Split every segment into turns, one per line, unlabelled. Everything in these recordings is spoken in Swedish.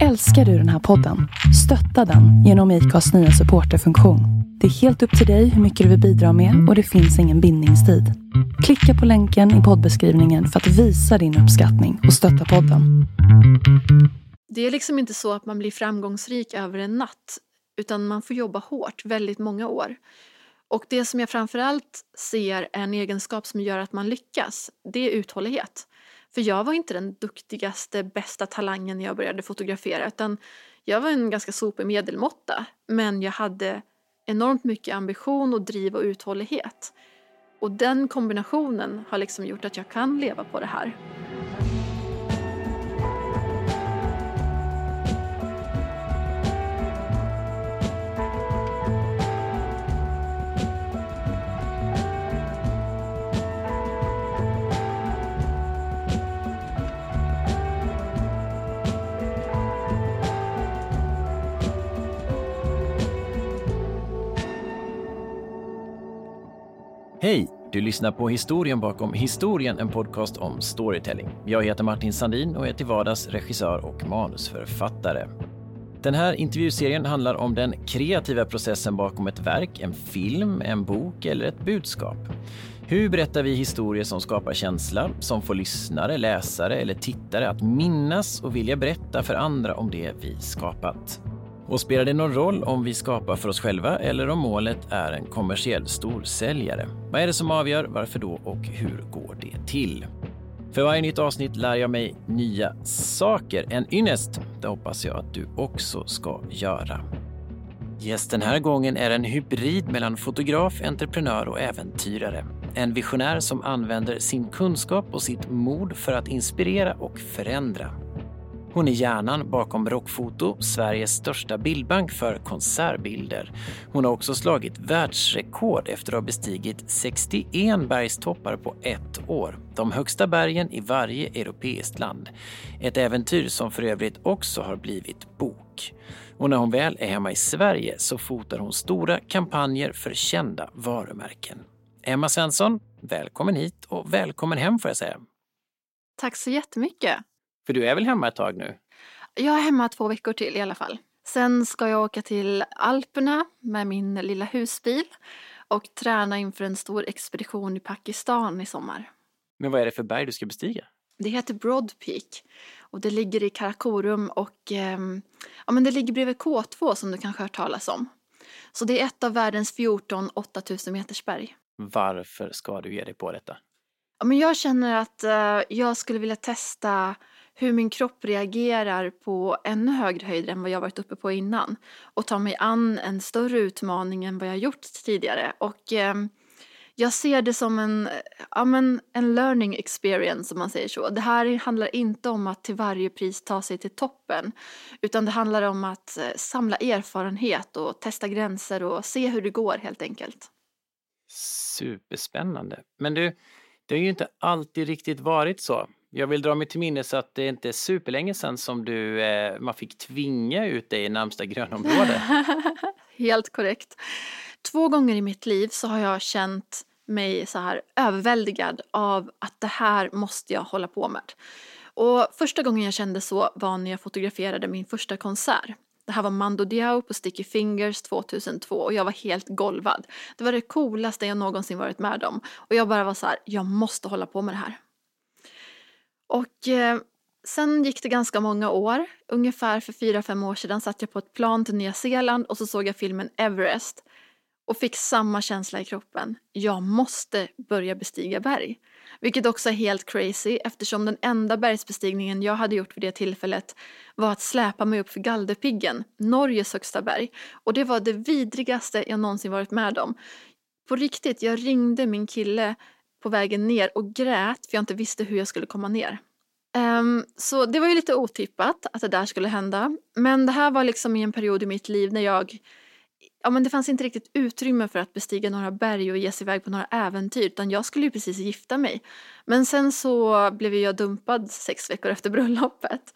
Älskar du den här podden? Stötta den genom IKAs nya supporterfunktion. Det är helt upp till dig hur mycket du vill bidra med och det finns ingen bindningstid. Klicka på länken i poddbeskrivningen för att visa din uppskattning och stötta podden.
Det är liksom inte så att man blir framgångsrik över en natt utan man får jobba hårt väldigt många år. Och det som jag framförallt ser är en egenskap som gör att man lyckas, det är uthållighet. För jag var inte den duktigaste, bästa talangen när jag började fotografera utan jag var en ganska sopig medelmåtta. Men jag hade enormt mycket ambition och driv och uthållighet. Och den kombinationen har liksom gjort att jag kan leva på det här.
Hej! Du lyssnar på historien bakom historien, en podcast om storytelling. Jag heter Martin Sandin och är till vardags regissör och manusförfattare. Den här intervjuserien handlar om den kreativa processen bakom ett verk, en film, en bok eller ett budskap. Hur berättar vi historier som skapar känsla, som får lyssnare, läsare eller tittare att minnas och vilja berätta för andra om det vi skapat? Och spelar det någon roll om vi skapar för oss själva eller om målet är en kommersiell storsäljare? Vad är det som avgör, varför då och hur går det till? För varje nytt avsnitt lär jag mig nya saker. En ynnest, det hoppas jag att du också ska göra. Yes, den här gången är en hybrid mellan fotograf, entreprenör och äventyrare. En visionär som använder sin kunskap och sitt mod för att inspirera och förändra. Hon är hjärnan bakom Rockfoto, Sveriges största bildbank för konsertbilder. Hon har också slagit världsrekord efter att ha bestigit 61 bergstoppar på ett år. De högsta bergen i varje europeiskt land. Ett äventyr som för övrigt också har blivit bok. Och när hon väl är hemma i Sverige så fotar hon stora kampanjer för kända varumärken. Emma Svensson, välkommen hit och välkommen hem får jag säga.
Tack så jättemycket.
För du är väl hemma ett tag nu?
Jag är hemma två veckor till i alla fall. Sen ska jag åka till Alperna med min lilla husbil och träna inför en stor expedition i Pakistan i sommar.
Men vad är det för berg du ska bestiga?
Det heter Broad Peak och det ligger i Karakorum och eh, ja, men det ligger bredvid K2 som du kanske har hört talas om. Så det är ett av världens 14 8000 meters berg.
Varför ska du ge dig på detta?
Ja, men jag känner att eh, jag skulle vilja testa hur min kropp reagerar på ännu högre höjder än vad jag varit uppe på innan och ta mig an en större utmaning än vad jag gjort tidigare. Och eh, jag ser det som en, ja, men en learning experience om man säger så. Det här handlar inte om att till varje pris ta sig till toppen utan det handlar om att eh, samla erfarenhet och testa gränser och se hur det går helt enkelt.
Superspännande. Men du, det har ju inte alltid riktigt varit så. Jag vill dra mig till minnes att det inte är superlänge sedan som du, eh, man fick tvinga ut dig i närmsta grönområde.
Helt korrekt. Två gånger i mitt liv så har jag känt mig så här överväldigad av att det här måste jag hålla på med. Och första gången jag kände så var när jag fotograferade min första konsert. Det här var Mando Diao på Sticky Fingers 2002 och jag var helt golvad. Det var det coolaste jag någonsin varit med om. Och jag bara var så här, jag måste hålla på med det här. Och eh, sen gick det ganska många år. Ungefär för fyra, fem år sedan satt jag på ett plan till Nya Zeeland och så såg jag filmen Everest och fick samma känsla i kroppen. Jag måste börja bestiga berg. Vilket också är helt crazy eftersom den enda bergsbestigningen jag hade gjort vid det tillfället var att släpa mig upp för Galdhöpiggen, Norges högsta berg. Och det var det vidrigaste jag någonsin varit med om. På riktigt, jag ringde min kille på vägen ner och grät för jag inte visste hur jag skulle komma ner. Um, så det var ju lite otippat att det där skulle hända. Men det här var liksom i en period i mitt liv när jag Ja men det fanns inte riktigt utrymme för att bestiga några berg och ge sig iväg på några äventyr utan jag skulle ju precis gifta mig. Men sen så blev jag dumpad sex veckor efter bröllopet.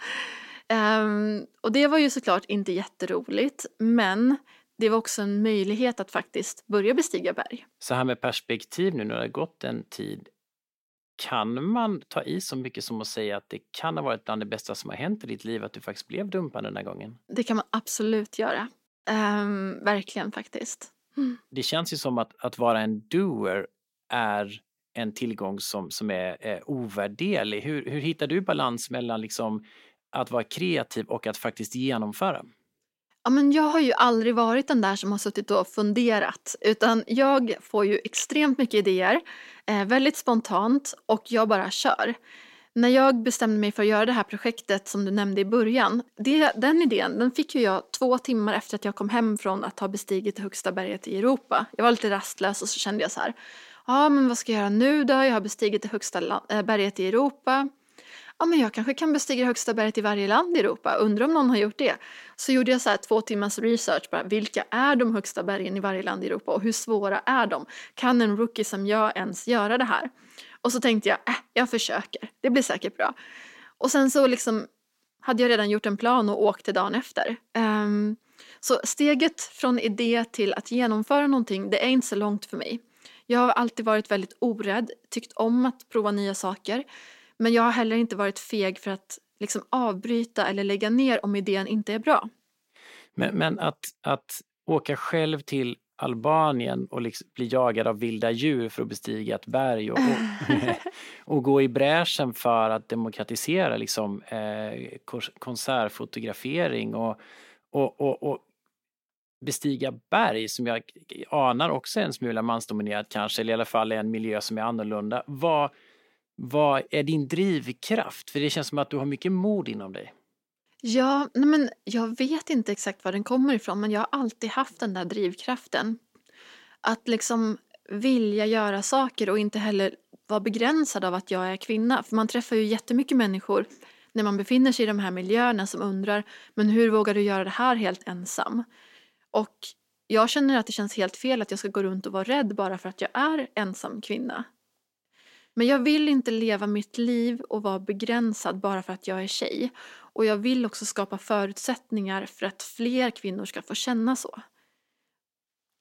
Um, och det var ju såklart inte jätteroligt men det var också en möjlighet att faktiskt börja bestiga berg.
Så här med perspektiv nu när det har gått en tid, kan man ta i så mycket som att säga att det kan ha varit bland det bästa som har hänt i ditt liv att du faktiskt blev dumpad den där gången?
Det kan man absolut göra. Um, verkligen faktiskt.
Mm. Det känns ju som att, att vara en doer är en tillgång som, som är, är ovärderlig. Hur, hur hittar du balans mellan liksom att vara kreativ och att faktiskt genomföra?
Ja, men jag har ju aldrig varit den där som har suttit och funderat utan jag får ju extremt mycket idéer, eh, väldigt spontant och jag bara kör. När jag bestämde mig för att göra det här projektet som du nämnde i början, det, den idén den fick ju jag två timmar efter att jag kom hem från att ha bestigit det högsta berget i Europa. Jag var lite rastlös och så kände jag så här, ja men vad ska jag göra nu då? Jag har bestigit det högsta eh, berget i Europa ja men jag kanske kan bestiga högsta berget i varje land i Europa, undrar om någon har gjort det. Så gjorde jag så här två timmars research, bara, vilka är de högsta bergen i varje land i Europa och hur svåra är de? Kan en rookie som jag ens göra det här? Och så tänkte jag, äh, jag försöker, det blir säkert bra. Och sen så liksom hade jag redan gjort en plan och åkte dagen efter. Um, så steget från idé till att genomföra någonting, det är inte så långt för mig. Jag har alltid varit väldigt orädd, tyckt om att prova nya saker. Men jag har heller inte varit feg för att liksom avbryta eller lägga ner om idén inte är bra.
Men, men att, att åka själv till Albanien och liksom bli jagad av vilda djur för att bestiga ett berg och, och, och gå i bräschen för att demokratisera liksom, eh, konsertfotografering och, och, och, och bestiga berg som jag anar också är en smula mansdominerat kanske, eller i alla fall en miljö som är annorlunda. Vad, vad är din drivkraft? För det känns som att du har mycket mod inom dig.
Ja, nej men jag vet inte exakt var den kommer ifrån men jag har alltid haft den där drivkraften. Att liksom vilja göra saker och inte heller vara begränsad av att jag är kvinna. För man träffar ju jättemycket människor när man befinner sig i de här miljöerna som undrar men hur vågar du göra det här helt ensam? Och jag känner att det känns helt fel att jag ska gå runt och vara rädd bara för att jag är ensam kvinna. Men jag vill inte leva mitt liv och vara begränsad bara för att jag är tjej. Och jag vill också skapa förutsättningar för att fler kvinnor ska få känna så.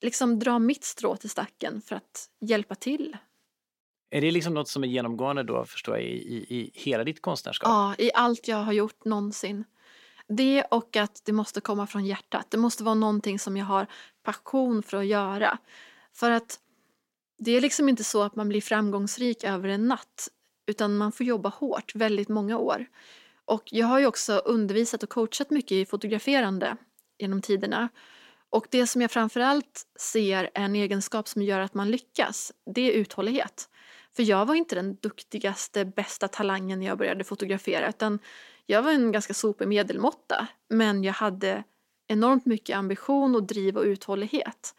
Liksom dra mitt strå till stacken för att hjälpa till.
Är det liksom något som är genomgående då, förstår jag, i, i, i hela ditt konstnärskap?
Ja, i allt jag har gjort någonsin. Det och att det måste komma från hjärtat. Det måste vara någonting som jag har passion för att göra. För att det är liksom inte så att man blir framgångsrik över en natt utan man får jobba hårt väldigt många år. Och jag har ju också undervisat och coachat mycket i fotograferande genom tiderna. Och det som jag framförallt ser är en egenskap som gör att man lyckas, det är uthållighet. För jag var inte den duktigaste, bästa talangen när jag började fotografera utan jag var en ganska sopig medelmåtta. Men jag hade enormt mycket ambition och driv och uthållighet.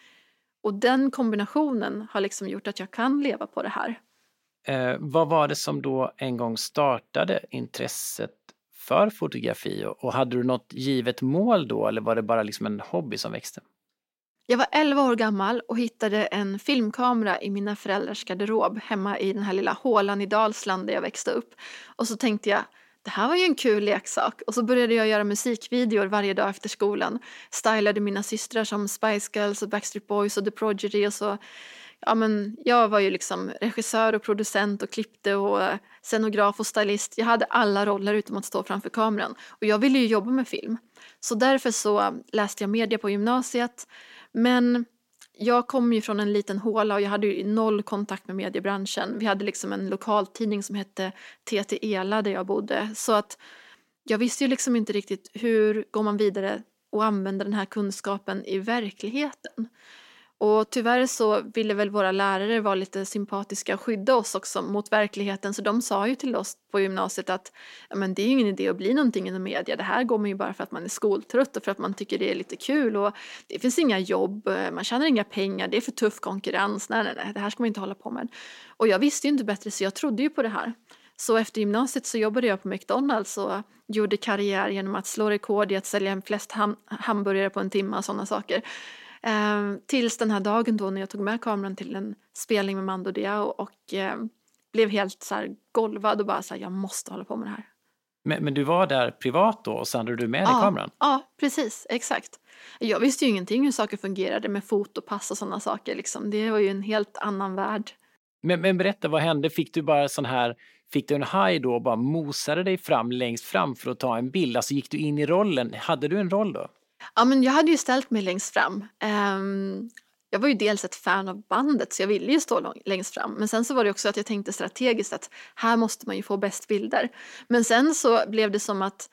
Och den kombinationen har liksom gjort att jag kan leva på det här.
Eh, vad var det som då en gång startade intresset för fotografi och, och hade du något givet mål då eller var det bara liksom en hobby som växte?
Jag var 11 år gammal och hittade en filmkamera i mina föräldrars garderob hemma i den här lilla hålan i Dalsland där jag växte upp. Och så tänkte jag, det här var ju en kul leksak. Och så började jag göra musikvideor varje dag efter skolan. Stylade mina systrar som Spice Girls och Backstreet Boys och The Prodigy och så. Ja men jag var ju liksom regissör och producent och klippte och scenograf och stylist. Jag hade alla roller utom att stå framför kameran. Och jag ville ju jobba med film. Så därför så läste jag media på gymnasiet. Men jag kom ju från en liten håla och jag hade ju noll kontakt med mediebranschen. Vi hade liksom en lokaltidning som hette TT Ela där jag bodde. Så att jag visste ju liksom inte riktigt hur går man vidare och använder den här kunskapen i verkligheten. Och tyvärr så ville väl våra lärare vara lite sympatiska och skydda oss också mot verkligheten så de sa ju till oss på gymnasiet att men det är ju ingen idé att bli någonting inom media, det här går man ju bara för att man är skoltrött och för att man tycker det är lite kul och det finns inga jobb, man tjänar inga pengar, det är för tuff konkurrens, nej nej nej, det här ska man inte hålla på med. Och jag visste ju inte bättre så jag trodde ju på det här. Så efter gymnasiet så jobbade jag på McDonalds och gjorde karriär genom att slå rekord i att sälja flest ham hamburgare på en timme och sådana saker. Eh, tills den här dagen då när jag tog med kameran till en spelning med Mando Diao och eh, blev helt så här golvad och bara så här, jag måste hålla på med det här.
Men, men du var där privat då och så hade du med dig kameran?
Ja, precis, exakt. Jag visste ju ingenting hur saker fungerade med fotopass och sådana saker liksom. Det var ju en helt annan värld.
Men, men berätta, vad hände? Fick du bara sån här, fick du en haj då och bara mosade dig fram längst fram för att ta en bild? Alltså gick du in i rollen? Hade du en roll då?
Ja, men jag hade ju ställt mig längst fram. Um, jag var ju dels ett fan av bandet så jag ville ju stå lång, längst fram. Men sen så var det också att jag tänkte strategiskt att här måste man ju få bäst bilder. Men sen så blev det som att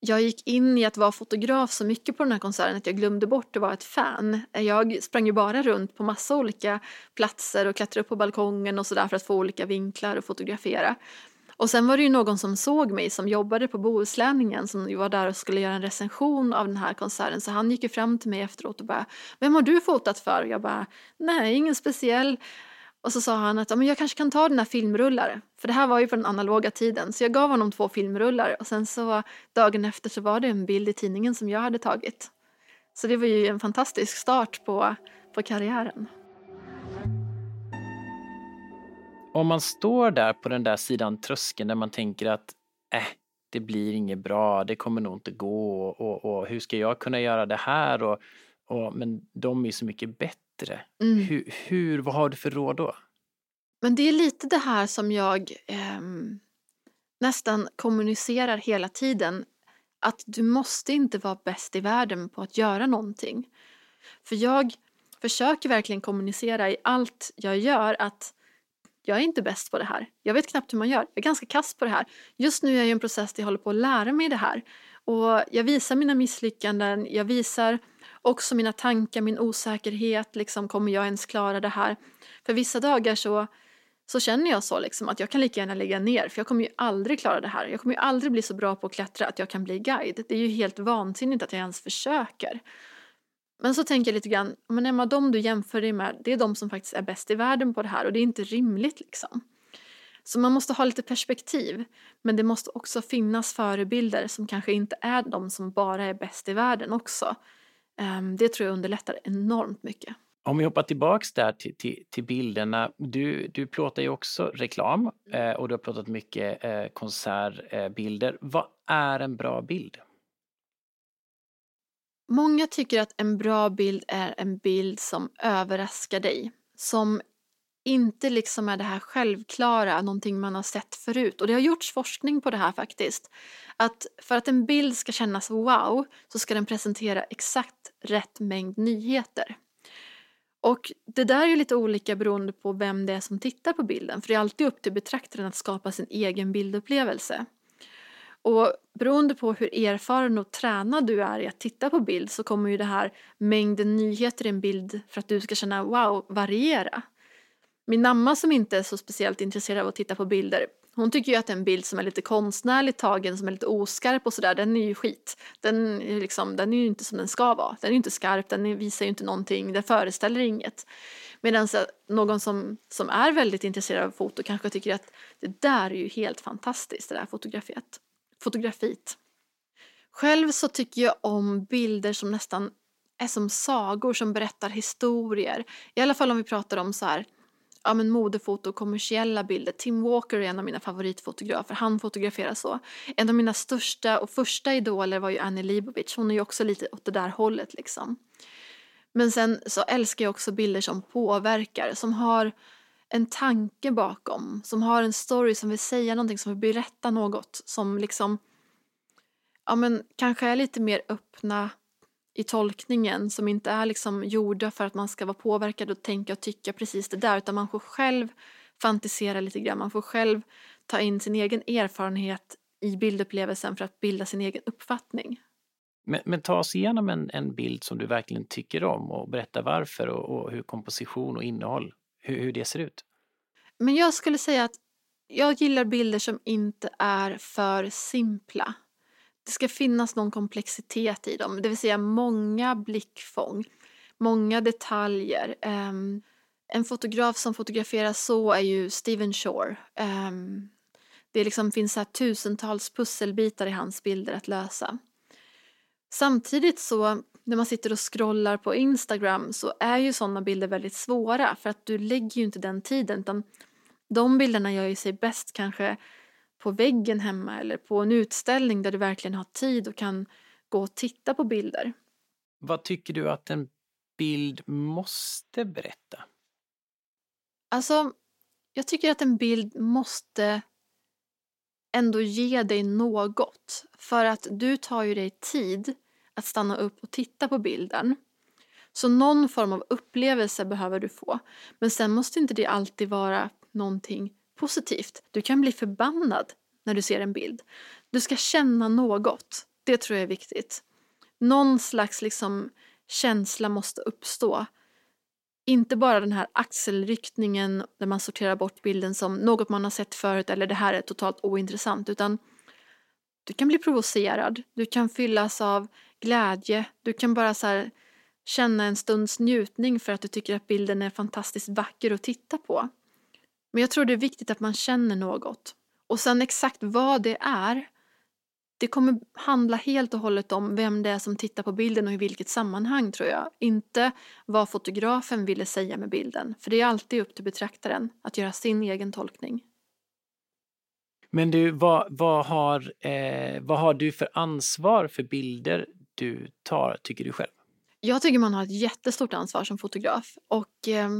jag gick in i att vara fotograf så mycket på den här konserten att jag glömde bort att vara ett fan. Jag sprang ju bara runt på massa olika platser och klättrade upp på balkongen och sådär för att få olika vinklar och fotografera. Och sen var det ju någon som såg mig som jobbade på Bohuslänningen som var där och skulle göra en recension av den här konserten så han gick ju fram till mig efteråt och bara Vem har du fotat för? Och jag bara Nej, ingen speciell. Och så sa han att ja, men jag kanske kan ta dina filmrullar. För det här var ju på den analoga tiden. Så jag gav honom två filmrullar och sen så dagen efter så var det en bild i tidningen som jag hade tagit. Så det var ju en fantastisk start på, på karriären.
Om man står där på den där sidan tröskeln där man tänker att äh, det blir inget bra, det kommer nog inte gå och, och hur ska jag kunna göra det här? Och, och, men de är så mycket bättre. Mm. Hur, hur, vad har du för råd då?
Men det är lite det här som jag eh, nästan kommunicerar hela tiden. Att du måste inte vara bäst i världen på att göra någonting. För jag försöker verkligen kommunicera i allt jag gör att jag är inte bäst på det här. Jag vet knappt hur man gör. Jag är ganska kass på det här. Just nu är jag i en process där jag håller på att lära mig det här. Och jag visar mina misslyckanden, jag visar också mina tankar, min osäkerhet, liksom, kommer jag ens klara det här? För vissa dagar så, så känner jag så liksom, att jag kan lika gärna lägga ner för jag kommer ju aldrig klara det här. Jag kommer ju aldrig bli så bra på att klättra att jag kan bli guide. Det är ju helt vansinnigt att jag ens försöker. Men så tänker jag lite grann, men Emma, de du jämför dig med, det är de som faktiskt är bäst i världen på det här och det är inte rimligt liksom. Så man måste ha lite perspektiv, men det måste också finnas förebilder som kanske inte är de som bara är bäst i världen också. Ehm, det tror jag underlättar enormt mycket.
Om vi hoppar tillbaks där till, till, till bilderna. Du, du plåtar ju också reklam eh, och du har plåtat mycket eh, konsertbilder. Vad är en bra bild?
Många tycker att en bra bild är en bild som överraskar dig. Som inte liksom är det här självklara, någonting man har sett förut. Och det har gjorts forskning på det här faktiskt. Att för att en bild ska kännas wow så ska den presentera exakt rätt mängd nyheter. Och det där är ju lite olika beroende på vem det är som tittar på bilden. För det är alltid upp till betraktaren att skapa sin egen bildupplevelse. Och beroende på hur erfaren och tränad du är i att titta på bild så kommer ju det här mängden nyheter i en bild för att du ska känna wow variera. Min mamma som inte är så speciellt intresserad av att titta på bilder hon tycker ju att en bild som är lite konstnärligt tagen, som är lite oskarp och sådär, den är ju skit. Den är, liksom, den är ju inte som den ska vara. Den är ju inte skarp, den visar ju inte någonting, den föreställer inget. Medan någon som, som är väldigt intresserad av foto kanske tycker att det där är ju helt fantastiskt, det där fotografiet fotografiet. Själv så tycker jag om bilder som nästan är som sagor som berättar historier. I alla fall om vi pratar om så här ja, men modefoto och kommersiella bilder. Tim Walker är en av mina favoritfotografer. Han fotograferar så. En av mina största och första idoler var ju Annie Leibovitz. Hon är ju också lite åt det där hållet liksom. Men sen så älskar jag också bilder som påverkar, som har en tanke bakom, som har en story som vill säga någonting, som vill berätta något, som liksom ja men kanske är lite mer öppna i tolkningen som inte är liksom gjorda för att man ska vara påverkad och tänka och tycka precis det där utan man får själv fantisera lite grann, man får själv ta in sin egen erfarenhet i bildupplevelsen för att bilda sin egen uppfattning.
Men, men ta oss igenom en, en bild som du verkligen tycker om och berätta varför och, och hur komposition och innehåll, hur, hur det ser ut.
Men jag skulle säga att jag gillar bilder som inte är för simpla det ska finnas någon komplexitet i dem, det vill säga många blickfång, många detaljer. Um, en fotograf som fotograferar så är ju Steven Shore. Um, det liksom finns här tusentals pusselbitar i hans bilder att lösa. Samtidigt så när man sitter och scrollar på Instagram så är ju sådana bilder väldigt svåra för att du lägger ju inte den tiden utan de bilderna gör ju sig bäst kanske på väggen hemma eller på en utställning där du verkligen har tid och kan gå och titta på bilder.
Vad tycker du att en bild måste berätta?
Alltså, Jag tycker att en bild måste ändå ge dig något. För att du tar ju dig tid att stanna upp och titta på bilden. Så någon form av upplevelse behöver du få. Men sen måste inte det alltid vara någonting positivt. Du kan bli förbannad när du ser en bild. Du ska känna något. Det tror jag är viktigt. Någon slags liksom känsla måste uppstå. Inte bara den här axelryckningen där man sorterar bort bilden som något man har sett förut eller det här är totalt ointressant utan du kan bli provocerad, du kan fyllas av glädje, du kan bara så här känna en stunds njutning för att du tycker att bilden är fantastiskt vacker att titta på. Men jag tror det är viktigt att man känner något. Och sen exakt vad det är, det kommer handla helt och hållet om vem det är som tittar på bilden och i vilket sammanhang tror jag. Inte vad fotografen ville säga med bilden. För det är alltid upp till betraktaren att göra sin egen tolkning.
Men du, vad, vad, har, eh, vad har du för ansvar för bilder du tar, tycker du själv?
Jag tycker man har ett jättestort ansvar som fotograf. Och eh,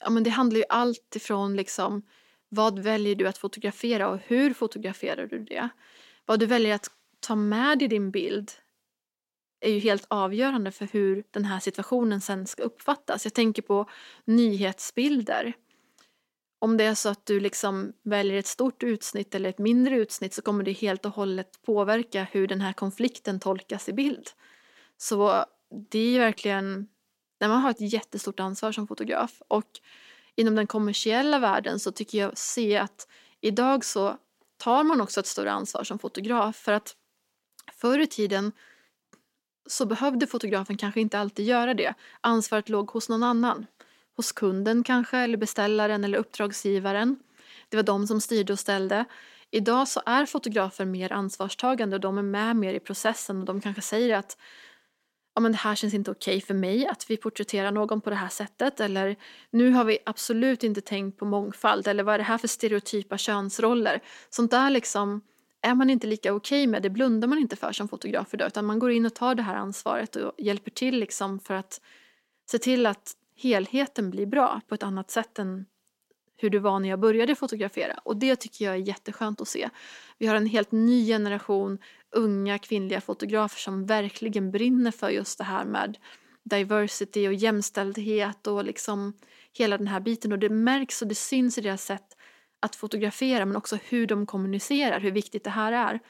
ja, men det handlar ju allt ifrån liksom, vad väljer du att fotografera och hur fotograferar du det? Vad du väljer att ta med i din bild är ju helt avgörande för hur den här situationen sen ska uppfattas. Jag tänker på nyhetsbilder. Om det är så att du liksom väljer ett stort utsnitt eller ett mindre utsnitt så kommer det helt och hållet påverka hur den här konflikten tolkas i bild. Så det är verkligen, när man har ett jättestort ansvar som fotograf och inom den kommersiella världen så tycker jag se att idag så tar man också ett större ansvar som fotograf för att förr i tiden så behövde fotografen kanske inte alltid göra det. Ansvaret låg hos någon annan. Hos kunden kanske, eller beställaren eller uppdragsgivaren. Det var de som styrde och ställde. Idag så är fotografer mer ansvarstagande och de är med mer i processen och de kanske säger att ja, men det här känns inte okej för mig att vi porträtterar någon på det här sättet eller nu har vi absolut inte tänkt på mångfald eller vad är det här för stereotypa könsroller. Sånt där liksom är man inte lika okej med, det blundar man inte för som fotograf idag utan man går in och tar det här ansvaret och hjälper till liksom för att se till att helheten blir bra på ett annat sätt än hur det var när jag började fotografera och det tycker jag är jätteskönt att se. Vi har en helt ny generation unga kvinnliga fotografer som verkligen brinner för just det här med diversity och jämställdhet och liksom hela den här biten och det märks och det syns i deras sätt att fotografera men också hur de kommunicerar, hur viktigt det här är.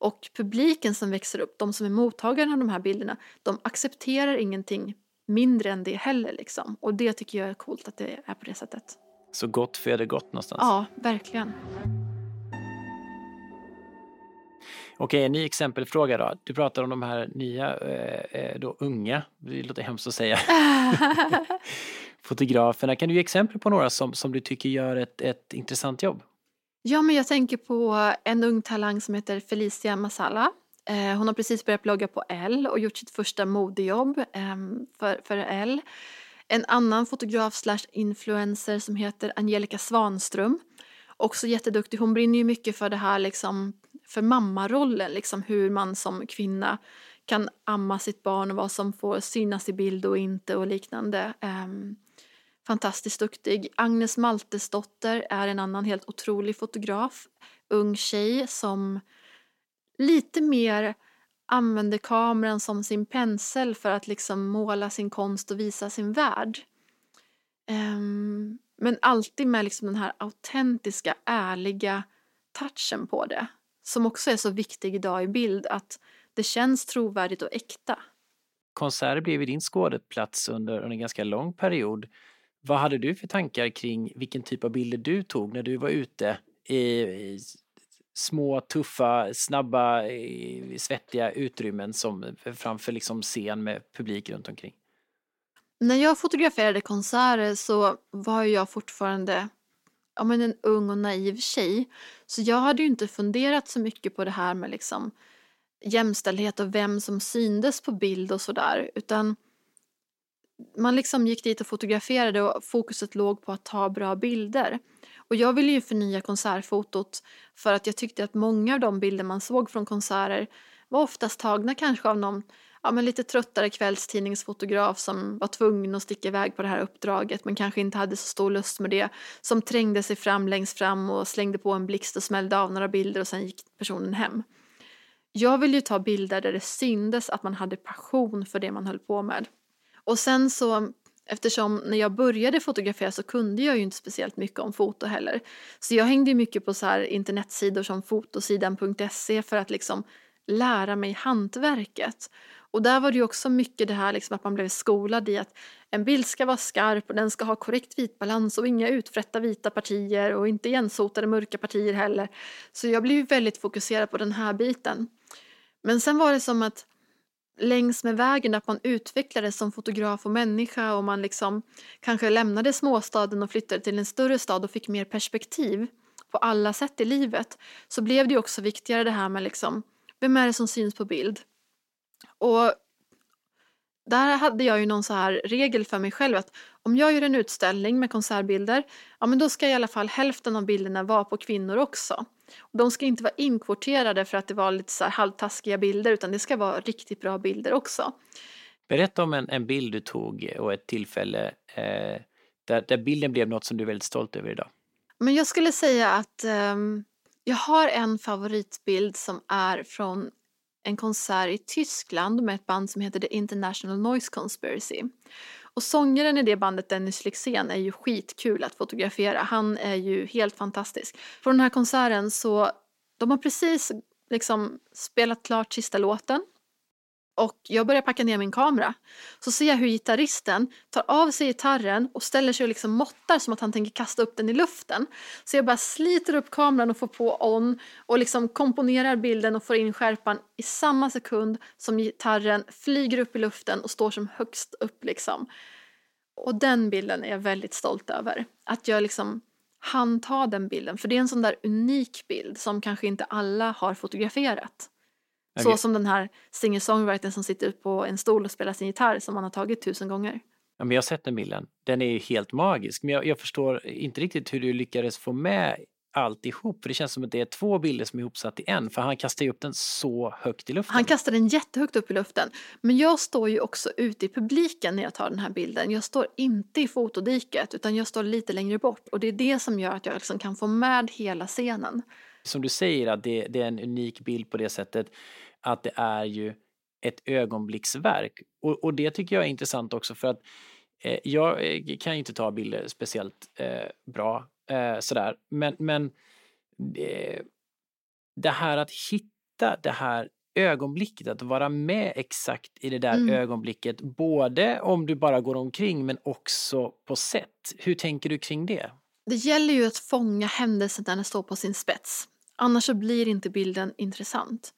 Och publiken som växer upp, de som är mottagarna av de här bilderna, de accepterar ingenting mindre än det heller liksom. Och det tycker jag är coolt att det är på det sättet.
Så gott föder gott någonstans?
Ja, verkligen.
Okej, en ny exempelfråga då. Du pratar om de här nya, eh, eh då unga, det låter hemskt att säga, fotograferna. Kan du ge exempel på några som, som du tycker gör ett, ett intressant jobb?
Ja, men jag tänker på en ung talang som heter Felicia Masala. Eh, hon har precis börjat blogga på L och gjort sitt första modejobb ehm, för, för L. En annan fotograf slash influencer som heter Angelica Svanström. Också jätteduktig. Hon brinner ju mycket för det här liksom för mammarollen, liksom hur man som kvinna kan amma sitt barn och vad som får synas i bild och inte och liknande. Um, fantastiskt duktig. Agnes Maltesdotter är en annan helt otrolig fotograf. Ung tjej som lite mer använder kameran som sin pensel för att liksom måla sin konst och visa sin värld. Um, men alltid med liksom den här autentiska, ärliga touchen på det som också är så viktig idag i bild, att det känns trovärdigt och äkta.
Konserter blev din skådeplats under en ganska lång period. Vad hade du för tankar kring vilken typ av bilder du tog när du var ute i, i små, tuffa, snabba, eh, svettiga utrymmen som framför liksom scen med publik runt omkring?
När jag fotograferade konserter så var jag fortfarande ja, men en ung och naiv tjej. Så jag hade ju inte funderat så mycket på det här med liksom jämställdhet och vem som syndes på bild och sådär. Utan man liksom gick dit och fotograferade och fokuset låg på att ta bra bilder. Och jag ville ju förnya konsertfotot för att jag tyckte att många av de bilder man såg från konserter var oftast tagna kanske av någon ja, men lite tröttare kvällstidningsfotograf som var tvungen att sticka iväg på det här uppdraget men kanske inte hade så stor lust med det. Som trängde sig fram längst fram och slängde på en blixt och smällde av några bilder och sen gick personen hem. Jag ville ju ta bilder där det syndes att man hade passion för det man höll på med. Och sen så Eftersom när jag började fotografera så kunde jag ju inte speciellt mycket om foto heller. Så jag hängde mycket på så här internetsidor som fotosidan.se för att liksom lära mig hantverket. Och där var det ju också mycket det här liksom att man blev skolad i att en bild ska vara skarp och den ska ha korrekt vitbalans och inga utfrätta vita partier och inte igensotade mörka partier heller. Så jag blev ju väldigt fokuserad på den här biten. Men sen var det som att längs med vägen att man utvecklades som fotograf och människa och man liksom kanske lämnade småstaden och flyttade till en större stad och fick mer perspektiv på alla sätt i livet så blev det också viktigare det här med liksom vem är det som syns på bild? Och där hade jag ju någon så här regel för mig själv att om jag gör en utställning med konsertbilder, ja men då ska i alla fall hälften av bilderna vara på kvinnor också. De ska inte vara inkvoterade för att det var lite så här halvtaskiga bilder utan det ska vara riktigt bra bilder också.
Berätta om en, en bild du tog och ett tillfälle eh, där, där bilden blev något som du är väldigt stolt över idag.
Men jag skulle säga att um, jag har en favoritbild som är från en konsert i Tyskland med ett band som heter The International Noise Conspiracy. Och sångaren i det bandet, Dennis Lyxzén, är ju skitkul att fotografera. Han är ju helt fantastisk. På den här konserten så, de har precis liksom spelat klart sista låten och jag börjar packa ner min kamera. Så ser jag hur gitarristen tar av sig gitarren och ställer sig och liksom måttar som att han tänker kasta upp den i luften. Så jag bara sliter upp kameran och får på on och liksom komponerar bilden och får in skärpan i samma sekund som gitarren flyger upp i luften och står som högst upp liksom. Och den bilden är jag väldigt stolt över. Att jag liksom hann ta den bilden, för det är en sån där unik bild som kanske inte alla har fotograferat. Så som den här singer-songwritern som sitter på en stol och spelar sin gitarr som man har tagit tusen gånger.
Ja, men jag har sett den bilden. Den är ju helt magisk. Men jag, jag, förstår inte riktigt hur du lyckades få med alltihop. För det känns som att det är två bilder som är ihopsatt i en. För han kastar ju upp den så högt i luften.
Han kastar den jättehögt upp i luften. Men jag står ju också ute i publiken när jag tar den här bilden. Jag står inte i fotodiket utan jag står lite längre bort. Och det är det som gör att jag liksom kan få med hela scenen.
Som du säger, att det, det är en unik bild på det sättet att det är ju ett ögonblicksverk. Och, och det tycker jag är intressant också för att eh, jag eh, kan ju inte ta bilder speciellt eh, bra eh, sådär. Men, men det, det här att hitta det här ögonblicket, att vara med exakt i det där mm. ögonblicket, både om du bara går omkring men också på sätt. Hur tänker du kring det?
Det gäller ju att fånga händelsen när den står på sin spets. Annars så blir inte bilden intressant.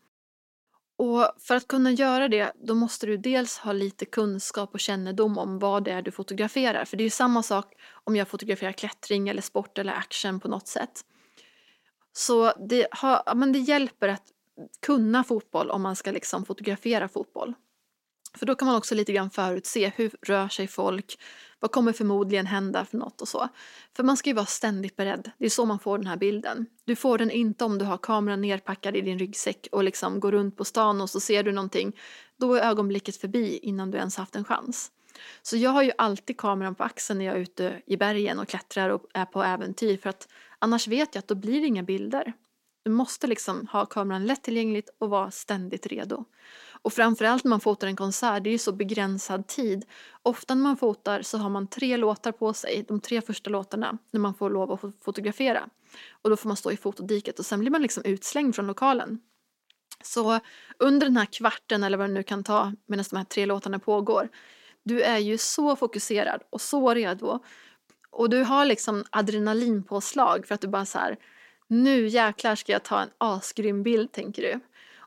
Och för att kunna göra det, då måste du dels ha lite kunskap och kännedom om vad det är du fotograferar. För det är ju samma sak om jag fotograferar klättring eller sport eller action på något sätt. Så det, har, men det hjälper att kunna fotboll om man ska liksom fotografera fotboll. För då kan man också lite grann förutse hur rör sig folk, vad kommer förmodligen hända för något och så. För man ska ju vara ständigt beredd. Det är så man får den här bilden. Du får den inte om du har kameran nerpackad i din ryggsäck och liksom går runt på stan och så ser du någonting. Då är ögonblicket förbi innan du ens haft en chans. Så jag har ju alltid kameran på axeln när jag är ute i bergen och klättrar och är på äventyr för att annars vet jag att då blir det inga bilder. Du måste liksom ha kameran lättillgängligt och vara ständigt redo. Och framförallt när man fotar en konsert, det är ju så begränsad tid. Ofta när man fotar så har man tre låtar på sig, de tre första låtarna, när man får lov att fotografera. Och då får man stå i fotodiket och sen blir man liksom utslängd från lokalen. Så under den här kvarten eller vad det nu kan ta medan de här tre låtarna pågår, du är ju så fokuserad och så redo. Och du har liksom adrenalinpåslag för att du bara så här, nu jäklar ska jag ta en asgrym bild tänker du.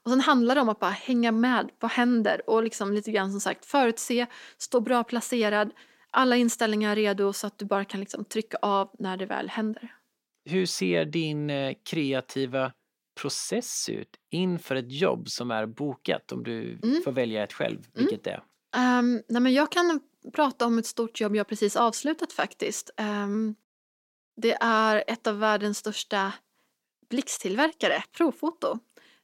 Och sen handlar det om att bara hänga med, vad händer? Och liksom lite grann som sagt förutse, stå bra placerad, alla inställningar redo så att du bara kan liksom trycka av när det väl händer.
Hur ser din eh, kreativa process ut inför ett jobb som är bokat om du mm. får välja ett själv, mm. vilket mm.
det är? Um, nej men jag kan prata om ett stort jobb jag precis avslutat faktiskt. Um, det är ett av världens största blixttillverkare, Profoto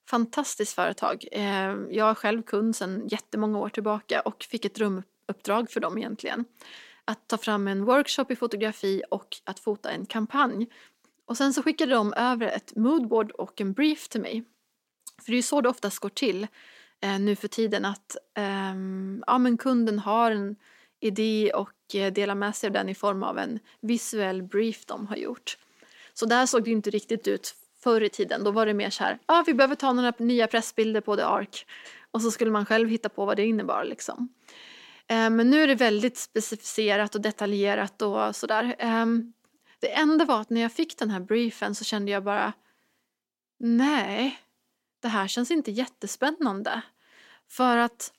fantastiskt företag. Eh, jag är själv kund sedan jättemånga år tillbaka och fick ett drömuppdrag för dem egentligen. Att ta fram en workshop i fotografi och att fota en kampanj. Och sen så skickade de över ett moodboard och en brief till mig. För det är ju så det oftast går till eh, nu för tiden att ehm, ja, men kunden har en idé och eh, delar med sig av den i form av en visuell brief de har gjort. Så där såg det inte riktigt ut förr i tiden. Då var det mer så här, ah, vi behöver ta några nya pressbilder på The Ark. Och så skulle man själv hitta på vad det innebar liksom. Eh, men nu är det väldigt specificerat och detaljerat och sådär. Eh, det enda var att när jag fick den här briefen så kände jag bara nej, det här känns inte jättespännande. För att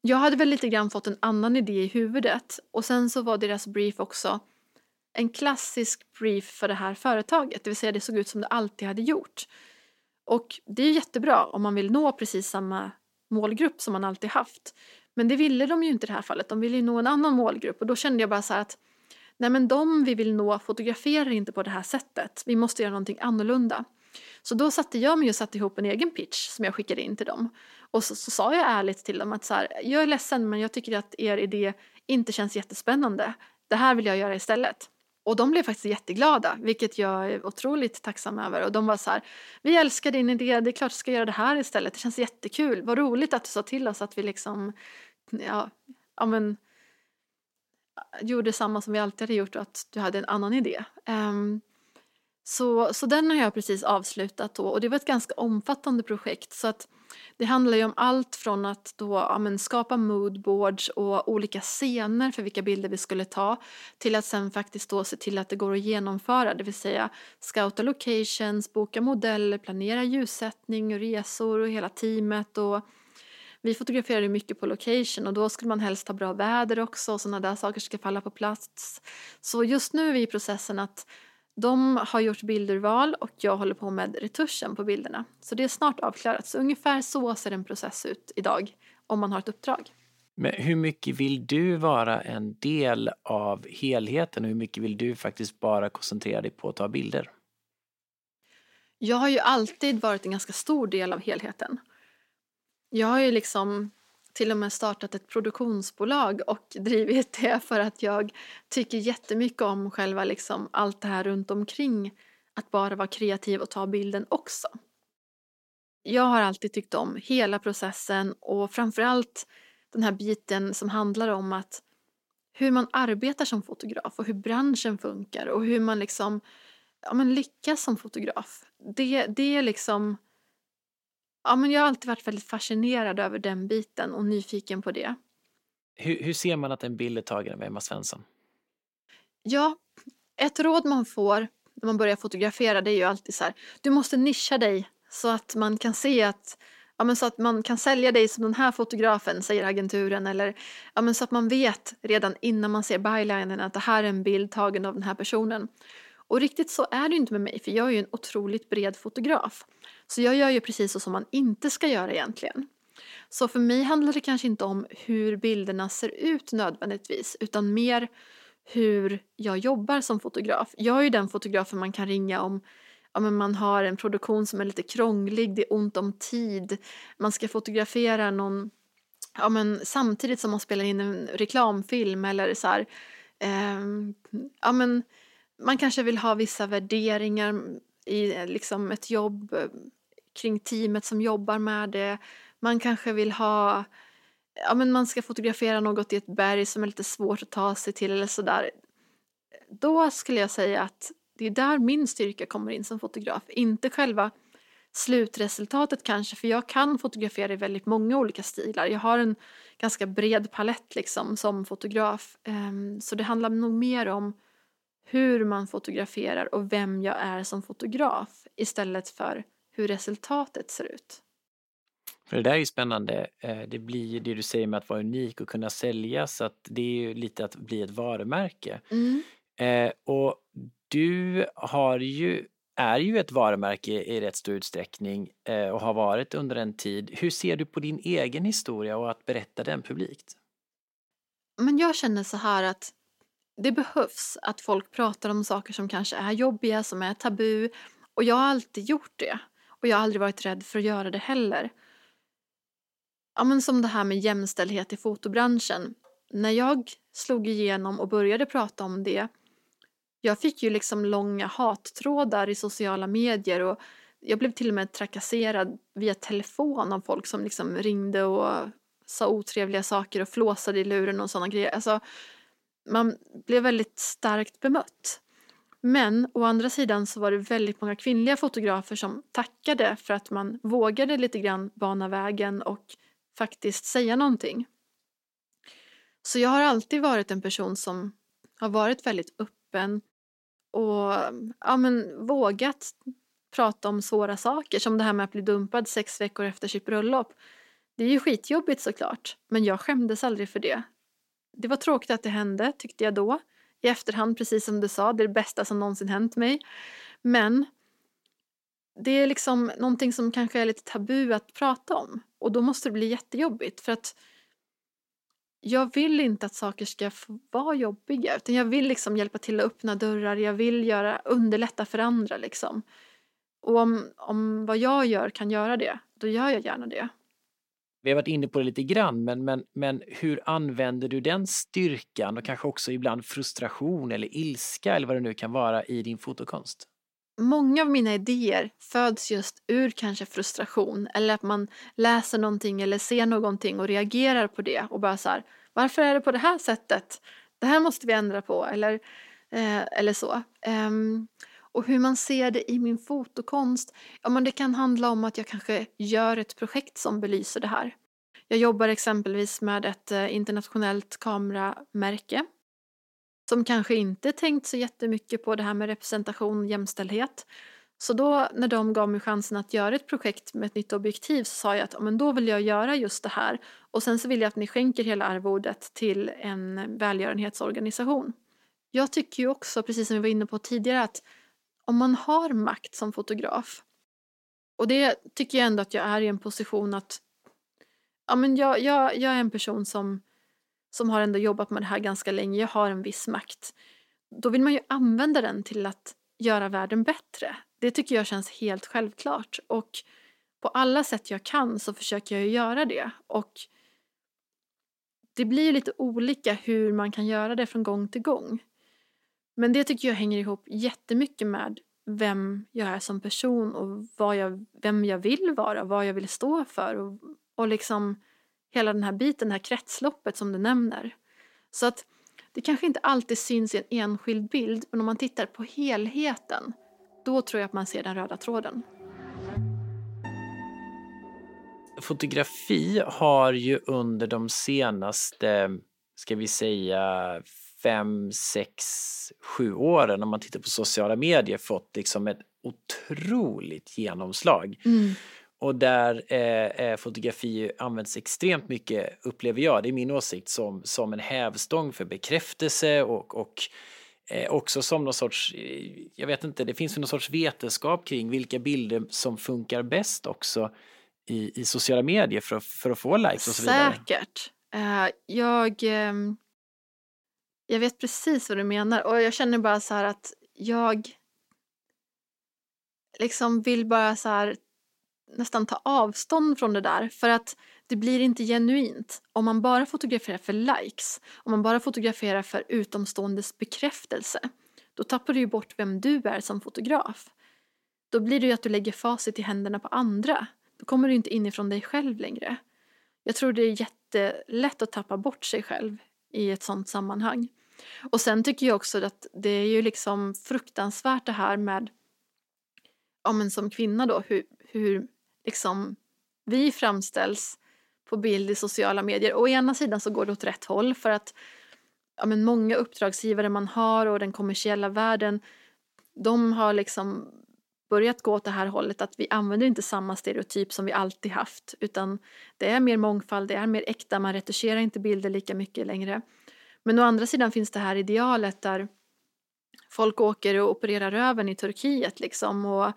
jag hade väl lite grann fått en annan idé i huvudet och sen så var deras brief också en klassisk brief för det här företaget, det vill säga det såg ut som det alltid hade gjort. Och det är jättebra om man vill nå precis samma målgrupp som man alltid haft. Men det ville de ju inte i det här fallet, de ville ju nå en annan målgrupp och då kände jag bara så här att nej men de vi vill nå fotograferar inte på det här sättet, vi måste göra någonting annorlunda. Så då satte jag mig och satte ihop en egen pitch som jag skickade in till dem. Och så, så sa jag ärligt till dem att så här, jag är ledsen men jag tycker att er idé inte känns jättespännande. Det här vill jag göra istället. Och de blev faktiskt jätteglada, vilket jag är otroligt tacksam över. Och de var så här, vi älskar din idé, det är klart du ska göra det här istället, det känns jättekul. Vad roligt att du sa till oss att vi liksom, ja, ja men, gjorde samma som vi alltid hade gjort och att du hade en annan idé. Um, så, så den har jag precis avslutat då och det var ett ganska omfattande projekt så att det handlar ju om allt från att då, ja, men, skapa moodboards och olika scener för vilka bilder vi skulle ta till att sen faktiskt då se till att det går att genomföra, det vill säga scouta locations, boka modeller, planera ljussättning och resor och hela teamet och vi fotograferade mycket på location och då skulle man helst ha bra väder också och sådana där saker ska falla på plats. Så just nu är vi i processen att de har gjort bildurval och jag håller på med retuschen på bilderna. Så det är snart avklarat. Så ungefär så ser en process ut idag om man har ett uppdrag.
Men hur mycket vill du vara en del av helheten och hur mycket vill du faktiskt bara koncentrera dig på att ta bilder?
Jag har ju alltid varit en ganska stor del av helheten. Jag har ju liksom till och med startat ett produktionsbolag och drivit det för att jag tycker jättemycket om själva liksom allt det här runt omkring att bara vara kreativ och ta bilden också. Jag har alltid tyckt om hela processen och framförallt den här biten som handlar om att hur man arbetar som fotograf och hur branschen funkar och hur man liksom ja, men lyckas som fotograf. Det, det är liksom Ja, men jag har alltid varit väldigt fascinerad över den biten och nyfiken på det.
Hur, hur ser man att en bild är tagen av Emma Svensson?
Ja, ett råd man får när man börjar fotografera det är ju alltid så här, du måste nischa dig så att man kan se att Ja, men så att man kan sälja dig som den här fotografen, säger agenturen. Eller ja, men så att man vet redan innan man ser bylinen att det här är en bild tagen av den här personen. Och riktigt så är det inte med mig, för jag är en otroligt bred fotograf. Så jag gör ju precis så som man inte ska göra egentligen. Så för mig handlar det kanske inte om hur bilderna ser ut nödvändigtvis, utan mer hur jag jobbar som fotograf. Jag är ju den fotografen man kan ringa om ja, men man har en produktion som är lite krånglig, det är ont om tid, man ska fotografera någon ja, men samtidigt som man spelar in en reklamfilm eller så här, eh, ja men man kanske vill ha vissa värderingar i liksom ett jobb kring teamet som jobbar med det. Man kanske vill ha, ja men man ska fotografera något i ett berg som är lite svårt att ta sig till eller sådär. Då skulle jag säga att det är där min styrka kommer in som fotograf, inte själva slutresultatet kanske, för jag kan fotografera i väldigt många olika stilar. Jag har en ganska bred palett liksom som fotograf, ehm, så det handlar nog mer om hur man fotograferar och vem jag är som fotograf istället för hur resultatet ser ut.
För det där är ju spännande. Eh, det blir det du säger med att vara unik och kunna sälja så att det är ju lite att bli ett varumärke. Mm. Eh, och du har ju, är ju ett varumärke i rätt stor utsträckning eh, och har varit under en tid. Hur ser du på din egen historia och att berätta den publikt?
Men jag känner så här att det behövs att folk pratar om saker som kanske är jobbiga, som är tabu. Och jag har alltid gjort det. Och jag har aldrig varit rädd för att göra det heller. Ja, men som det här med jämställdhet i fotobranschen. När jag slog igenom och började prata om det jag fick ju liksom långa hattrådar i sociala medier och jag blev till och med trakasserad via telefon av folk som liksom ringde och sa otrevliga saker och flåsade i luren och sådana grejer. Alltså, man blev väldigt starkt bemött. Men å andra sidan så var det väldigt många kvinnliga fotografer som tackade för att man vågade lite grann bana vägen och faktiskt säga någonting. Så jag har alltid varit en person som har varit väldigt öppen och ja, men, vågat prata om svåra saker som det här med att bli dumpad sex veckor efter sitt bröllop. Det är ju skitjobbigt såklart, men jag skämdes aldrig för det. Det var tråkigt att det hände, tyckte jag då. I efterhand, precis som du sa, det är det bästa som någonsin hänt mig. Men det är liksom någonting som kanske är lite tabu att prata om. Och då måste det bli jättejobbigt för att jag vill inte att saker ska vara jobbiga utan jag vill liksom hjälpa till att öppna dörrar, jag vill göra, underlätta för andra liksom. Och om, om vad jag gör kan göra det, då gör jag gärna det.
Vi har varit inne på det lite grann, men, men, men hur använder du den styrkan och kanske också ibland frustration eller ilska eller vad det nu kan vara i din fotokonst?
Många av mina idéer föds just ur kanske frustration eller att man läser någonting eller ser någonting och reagerar på det och bara så här, varför är det på det här sättet? Det här måste vi ändra på eller, eh, eller så. Um, och hur man ser det i min fotokonst, ja men det kan handla om att jag kanske gör ett projekt som belyser det här. Jag jobbar exempelvis med ett eh, internationellt kameramärke som kanske inte tänkt så jättemycket på det här med representation och jämställdhet. Så då när de gav mig chansen att göra ett projekt med ett nytt objektiv så sa jag att men då vill jag göra just det här och sen så vill jag att ni skänker hela arvodet till en välgörenhetsorganisation. Jag tycker ju också, precis som vi var inne på tidigare, att om man har makt som fotograf och det tycker jag ändå att jag är i en position att ja, men jag, jag, jag är en person som som har ändå jobbat med det här ganska länge, jag har en viss makt. Då vill man ju använda den till att göra världen bättre. Det tycker jag känns helt självklart och på alla sätt jag kan så försöker jag göra det och det blir lite olika hur man kan göra det från gång till gång. Men det tycker jag hänger ihop jättemycket med vem jag är som person och vad jag, vem jag vill vara, vad jag vill stå för och, och liksom hela den här biten, det här kretsloppet som du nämner. Så att det kanske inte alltid syns i en enskild bild, men om man tittar på helheten, då tror jag att man ser den röda tråden.
Fotografi har ju under de senaste, ska vi säga, fem, sex, sju åren, om man tittar på sociala medier, fått liksom ett otroligt genomslag. Mm. Och där eh, eh, fotografi används extremt mycket, upplever jag, det är min åsikt, som, som en hävstång för bekräftelse och, och eh, också som någon sorts, eh, jag vet inte, det finns någon sorts vetenskap kring vilka bilder som funkar bäst också i, i sociala medier för, för att få likes och så vidare.
Säkert. Uh, jag, um, jag vet precis vad du menar och jag känner bara så här att jag liksom vill bara så här nästan ta avstånd från det där för att det blir inte genuint om man bara fotograferar för likes, om man bara fotograferar för utomståendes bekräftelse. Då tappar du ju bort vem du är som fotograf. Då blir det ju att du lägger facit i händerna på andra. Då kommer du inte inifrån dig själv längre. Jag tror det är jättelätt att tappa bort sig själv i ett sånt sammanhang. Och sen tycker jag också att det är ju liksom fruktansvärt det här med, ja men som kvinna då, hur, hur liksom, vi framställs på bild i sociala medier. Å ena sidan så går det åt rätt håll för att ja, men många uppdragsgivare man har och den kommersiella världen de har liksom börjat gå åt det här hållet att vi använder inte samma stereotyp som vi alltid haft utan det är mer mångfald, det är mer äkta, man retuscherar inte bilder lika mycket längre. Men å andra sidan finns det här idealet där folk åker och opererar röven i Turkiet liksom och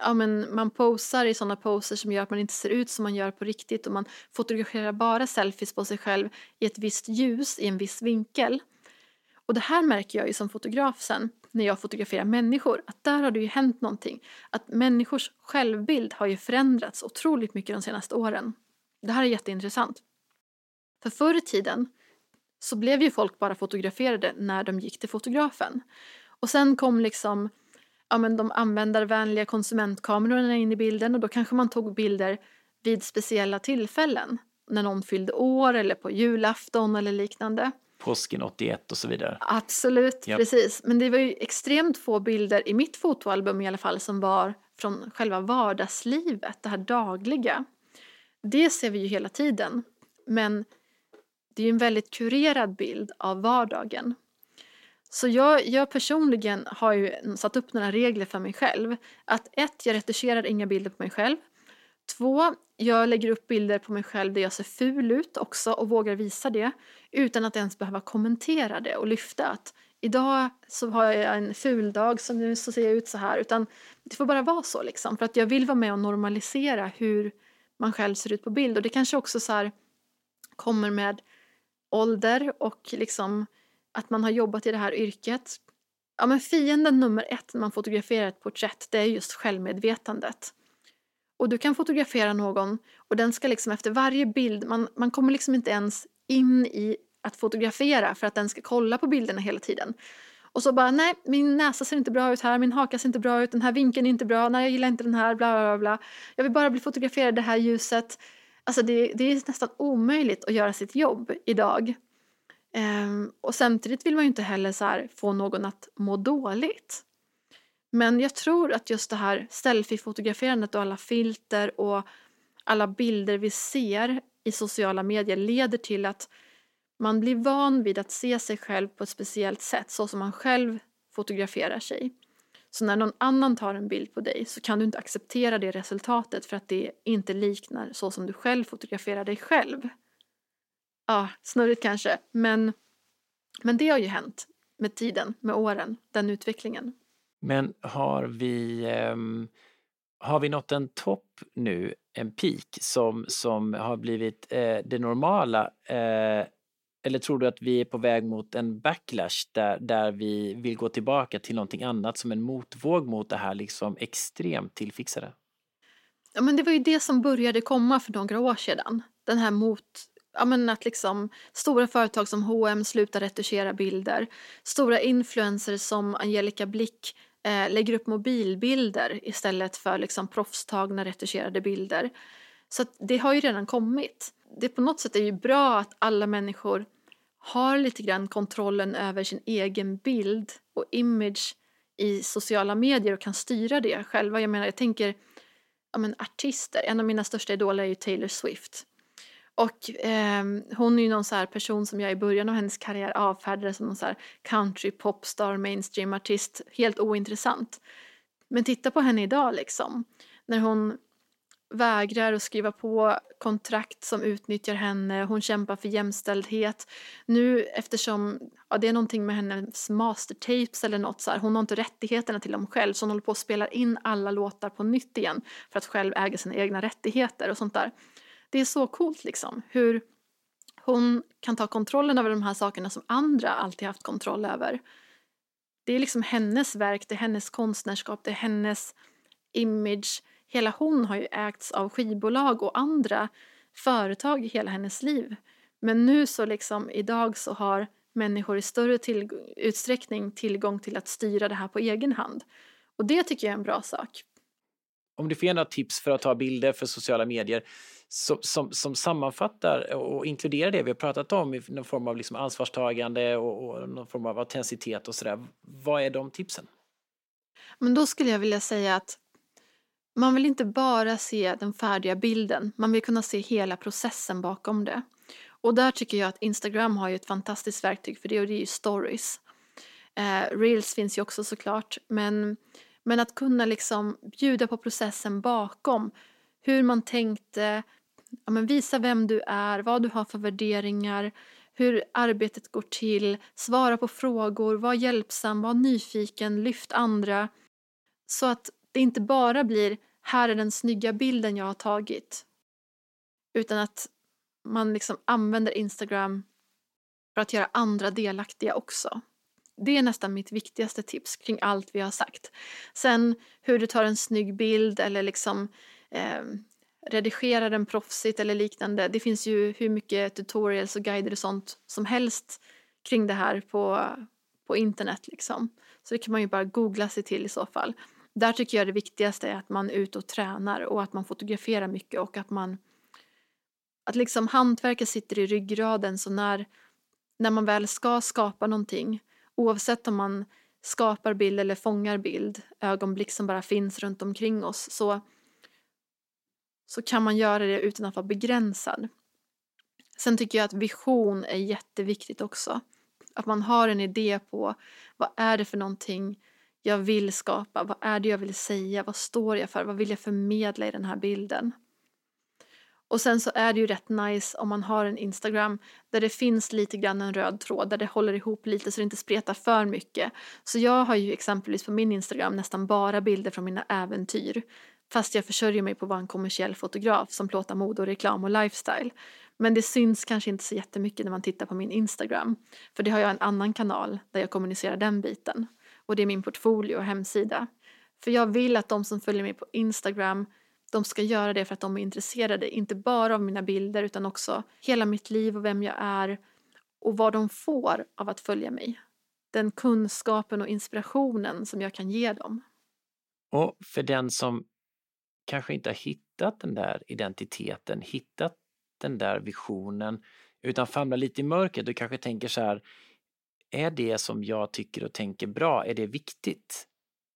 ja, men man posar i såna poser som gör att man inte ser ut som man gör på riktigt och man fotograferar bara selfies på sig själv i ett visst ljus i en viss vinkel. Och det här märker jag ju som fotograf sen när jag fotograferar människor, att där har det ju hänt någonting. Att människors självbild har ju förändrats otroligt mycket de senaste åren. Det här är jätteintressant. För förr i tiden så blev ju folk bara fotograferade när de gick till fotografen. Och sen kom liksom ja, men de användarvänliga konsumentkamerorna in i bilden och då kanske man tog bilder vid speciella tillfällen. När någon fyllde år eller på julafton eller liknande.
Påsken 81 och så vidare.
Absolut, yep. precis. Men det var ju extremt få bilder i mitt fotoalbum i alla fall som var från själva vardagslivet, det här dagliga. Det ser vi ju hela tiden. Men det är en väldigt kurerad bild av vardagen. Så jag, jag personligen har ju satt upp några regler för mig själv. Att ett, jag retuscherar inga bilder på mig själv. Två, jag lägger upp bilder på mig själv där jag ser ful ut också och vågar visa det utan att ens behöva kommentera det och lyfta att idag så har jag en ful dag så nu så ser jag ut så här utan det får bara vara så liksom för att jag vill vara med och normalisera hur man själv ser ut på bild och det kanske också så här kommer med ålder och liksom att man har jobbat i det här yrket. Ja men fienden nummer ett när man fotograferar ett porträtt det är just självmedvetandet. Och du kan fotografera någon och den ska liksom efter varje bild, man, man kommer liksom inte ens in i att fotografera för att den ska kolla på bilderna hela tiden. Och så bara, nej, min näsa ser inte bra ut här, min haka ser inte bra ut, den här vinkeln är inte bra, nej, jag gillar inte den här, bla bla bla. Jag vill bara bli fotograferad i det här ljuset. Alltså det, det är nästan omöjligt att göra sitt jobb idag. Um, och samtidigt vill man ju inte heller så här, få någon att må dåligt. Men jag tror att just det här selfie-fotograferandet och alla filter och alla bilder vi ser i sociala medier leder till att man blir van vid att se sig själv på ett speciellt sätt så som man själv fotograferar sig. Så när någon annan tar en bild på dig så kan du inte acceptera det resultatet för att det inte liknar så som du själv fotograferar dig själv. Ja, snurrigt kanske, men, men det har ju hänt med tiden, med åren, den utvecklingen.
Men har vi, um, har vi nått en topp nu, en peak som, som har blivit uh, det normala? Uh, eller tror du att vi är på väg mot en backlash där, där vi vill gå tillbaka till någonting annat som en motvåg mot det här liksom extremt tillfixade?
Ja, men det var ju det som började komma för några år sedan. Den här mot, ja, men att liksom stora företag som H&M slutar retuschera bilder. Stora influencers som Angelica Blick eh, lägger upp mobilbilder istället för liksom proffstagna retuscherade bilder. Så det har ju redan kommit. Det på något sätt är ju bra att alla människor har lite grann kontrollen över sin egen bild och image i sociala medier och kan styra det själva. Jag menar, jag tänker ja, men artister. En av mina största idoler är ju Taylor Swift. Och eh, hon är ju någon så här person som jag i början av hennes karriär avfärdade som någon så här country popstar, mainstream artist, helt ointressant. Men titta på henne idag liksom. När hon vägrar att skriva på kontrakt som utnyttjar henne, hon kämpar för jämställdhet. Nu eftersom, ja det är någonting med hennes mastertapes eller något så här, hon har inte rättigheterna till dem själv så hon håller på att spela in alla låtar på nytt igen för att själv äga sina egna rättigheter och sånt där. Det är så coolt liksom, hur hon kan ta kontrollen över de här sakerna som andra alltid haft kontroll över. Det är liksom hennes verk, det är hennes konstnärskap, det är hennes image. Hela hon har ju ägts av skivbolag och andra företag i hela hennes liv. Men nu så liksom idag så har människor i större till utsträckning tillgång till att styra det här på egen hand. Och det tycker jag är en bra sak.
Om du får ge några tips för att ta bilder för sociala medier som, som, som sammanfattar och inkluderar det vi har pratat om i någon form av liksom ansvarstagande och, och någon form av autenticitet och sådär. Vad är de tipsen?
Men då skulle jag vilja säga att man vill inte bara se den färdiga bilden, man vill kunna se hela processen bakom det. Och där tycker jag att Instagram har ju ett fantastiskt verktyg för det och det är ju stories. Eh, Reels finns ju också såklart, men, men att kunna liksom bjuda på processen bakom hur man tänkte, ja, men visa vem du är, vad du har för värderingar, hur arbetet går till, svara på frågor, var hjälpsam, var nyfiken, lyft andra. Så att det inte bara blir här är den snygga bilden jag har tagit. Utan att man liksom använder Instagram för att göra andra delaktiga också. Det är nästan mitt viktigaste tips kring allt vi har sagt. Sen hur du tar en snygg bild eller liksom eh, redigerar den proffsigt eller liknande. Det finns ju hur mycket tutorials och guider och sånt som helst kring det här på, på internet liksom. Så det kan man ju bara googla sig till i så fall. Där tycker jag det viktigaste är att man är ute och tränar och att man fotograferar mycket och att man att liksom hantverket sitter i ryggraden så när, när man väl ska skapa någonting oavsett om man skapar bild eller fångar bild, ögonblick som bara finns runt omkring oss så, så kan man göra det utan att vara begränsad. Sen tycker jag att vision är jätteviktigt också. Att man har en idé på vad är det för någonting jag vill skapa, vad är det jag vill säga, vad står jag för, vad vill jag förmedla i den här bilden. Och sen så är det ju rätt nice om man har en Instagram där det finns lite grann en röd tråd, där det håller ihop lite så det inte spretar för mycket. Så jag har ju exempelvis på min Instagram nästan bara bilder från mina äventyr. Fast jag försörjer mig på att vara en kommersiell fotograf som plåtar mode och reklam och lifestyle. Men det syns kanske inte så jättemycket när man tittar på min Instagram. För det har jag en annan kanal där jag kommunicerar den biten. Och det är min portfolio och hemsida. För jag vill att de som följer mig på Instagram de ska göra det för att de är intresserade, inte bara av mina bilder utan också hela mitt liv och vem jag är och vad de får av att följa mig. Den kunskapen och inspirationen som jag kan ge dem.
Och för den som kanske inte har hittat den där identiteten, hittat den där visionen, utan famlar lite i mörkret och kanske tänker så här, är det som jag tycker och tänker bra, är det viktigt?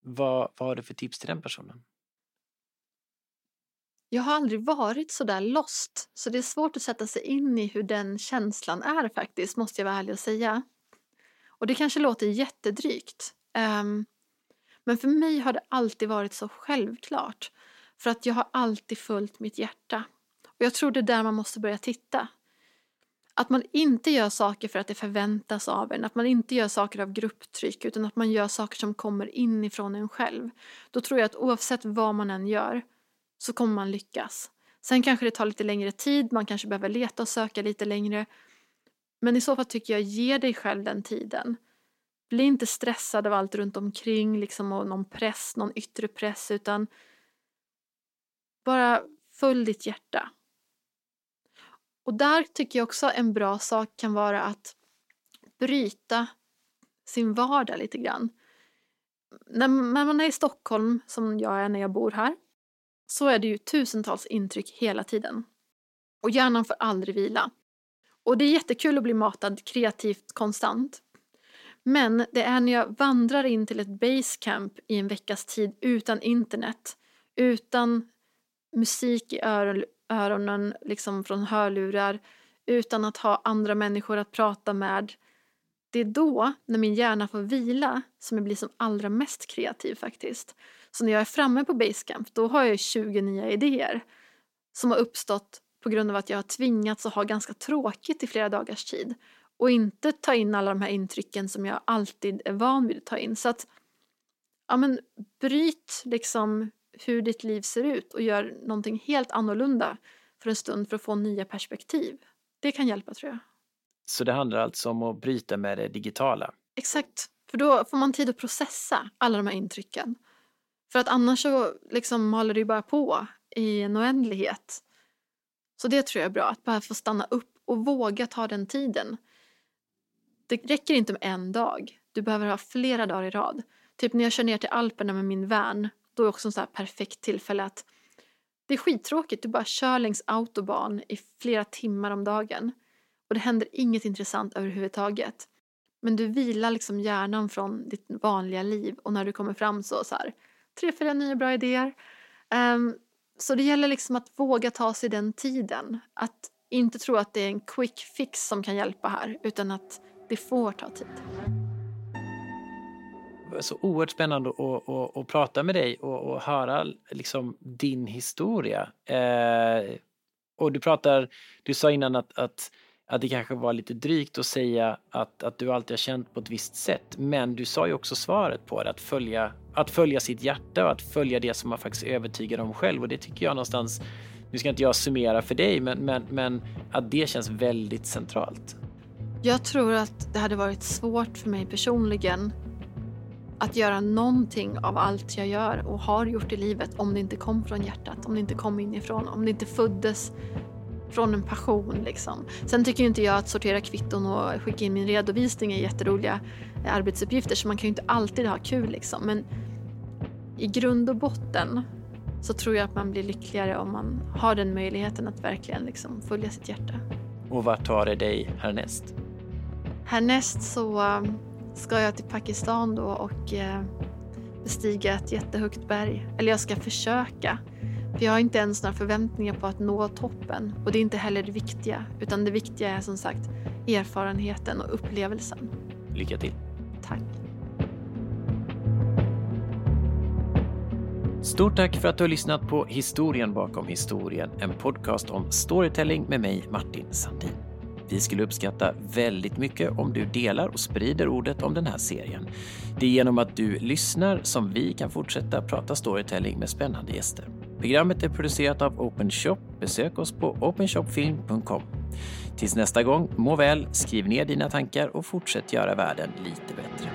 Vad, vad har du för tips till den personen?
Jag har aldrig varit så där lost, så det är svårt att sätta sig in i hur den känslan är faktiskt, måste jag vara ärlig och säga. Och det kanske låter jättedrygt. Um, men för mig har det alltid varit så självklart. För att jag har alltid följt mitt hjärta. Och jag tror det är där man måste börja titta. Att man inte gör saker för att det förväntas av en, att man inte gör saker av grupptryck utan att man gör saker som kommer inifrån en själv. Då tror jag att oavsett vad man än gör så kommer man lyckas. Sen kanske det tar lite längre tid, man kanske behöver leta och söka lite längre. Men i så fall tycker jag, ge dig själv den tiden. Bli inte stressad av allt runt omkring, liksom och någon press, någon yttre press, utan bara följ ditt hjärta. Och där tycker jag också en bra sak kan vara att bryta sin vardag lite grann. När man är i Stockholm, som jag är när jag bor här, så är det ju tusentals intryck hela tiden. Och hjärnan får aldrig vila. Och det är jättekul att bli matad kreativt konstant. Men det är när jag vandrar in till ett basecamp i en veckas tid utan internet, utan musik i öronen liksom från hörlurar, utan att ha andra människor att prata med. Det är då, när min hjärna får vila, som jag blir som allra mest kreativ faktiskt. Så när jag är framme på basecamp då har jag 20 nya idéer som har uppstått på grund av att jag har tvingats att ha ganska tråkigt i flera dagars tid och inte ta in alla de här intrycken som jag alltid är van vid att ta in. Så att, ja men bryt liksom hur ditt liv ser ut och gör någonting helt annorlunda för en stund för att få nya perspektiv. Det kan hjälpa tror jag.
Så det handlar alltså om att bryta med det digitala?
Exakt, för då får man tid att processa alla de här intrycken. För att annars så liksom håller det ju bara på i en oändlighet. Så det tror jag är bra, att bara få stanna upp och våga ta den tiden. Det räcker inte med en dag, du behöver ha flera dagar i rad. Typ när jag kör ner till Alperna med min van, då är också en så här perfekt tillfälle att det är skittråkigt, du bara kör längs autobahn i flera timmar om dagen. Och det händer inget intressant överhuvudtaget. Men du vilar liksom hjärnan från ditt vanliga liv och när du kommer fram så, så här, tre, fyra nya bra idéer. Um, så det gäller liksom att våga ta sig den tiden. Att inte tro att det är en quick fix som kan hjälpa här, utan att det får ta tid.
Så oerhört spännande att, att, att prata med dig och, och höra liksom din historia. Eh, och du pratar, du sa innan att, att att det kanske var lite drygt att säga att, att du alltid har känt på ett visst sätt. Men du sa ju också svaret på det, att följa, att följa sitt hjärta och att följa det som man faktiskt är övertygad om själv. Och det tycker jag någonstans, nu ska inte jag summera för dig, men, men, men att det känns väldigt centralt.
Jag tror att det hade varit svårt för mig personligen att göra någonting av allt jag gör och har gjort i livet om det inte kom från hjärtat, om det inte kom inifrån, om det inte föddes från en passion. Liksom. Sen tycker inte jag att sortera kvitton och skicka in min redovisning är jätteroliga arbetsuppgifter så man kan ju inte alltid ha kul. Liksom. Men i grund och botten så tror jag att man blir lyckligare om man har den möjligheten att verkligen liksom följa sitt hjärta.
Och vart tar det dig härnäst?
Härnäst så um, ska jag till Pakistan då och eh, bestiga ett jättehögt berg. Eller jag ska försöka. För jag har inte ens några förväntningar på att nå toppen. Och det är inte heller det viktiga. Utan det viktiga är som sagt erfarenheten och upplevelsen.
Lycka till.
Tack.
Stort tack för att du har lyssnat på Historien bakom historien, en podcast om storytelling med mig, Martin Sandin. Vi skulle uppskatta väldigt mycket om du delar och sprider ordet om den här serien. Det är genom att du lyssnar som vi kan fortsätta prata storytelling med spännande gäster. Programmet är producerat av Open Shop. Besök oss på openshopfilm.com. Tills nästa gång, må väl, skriv ner dina tankar och fortsätt göra världen lite bättre.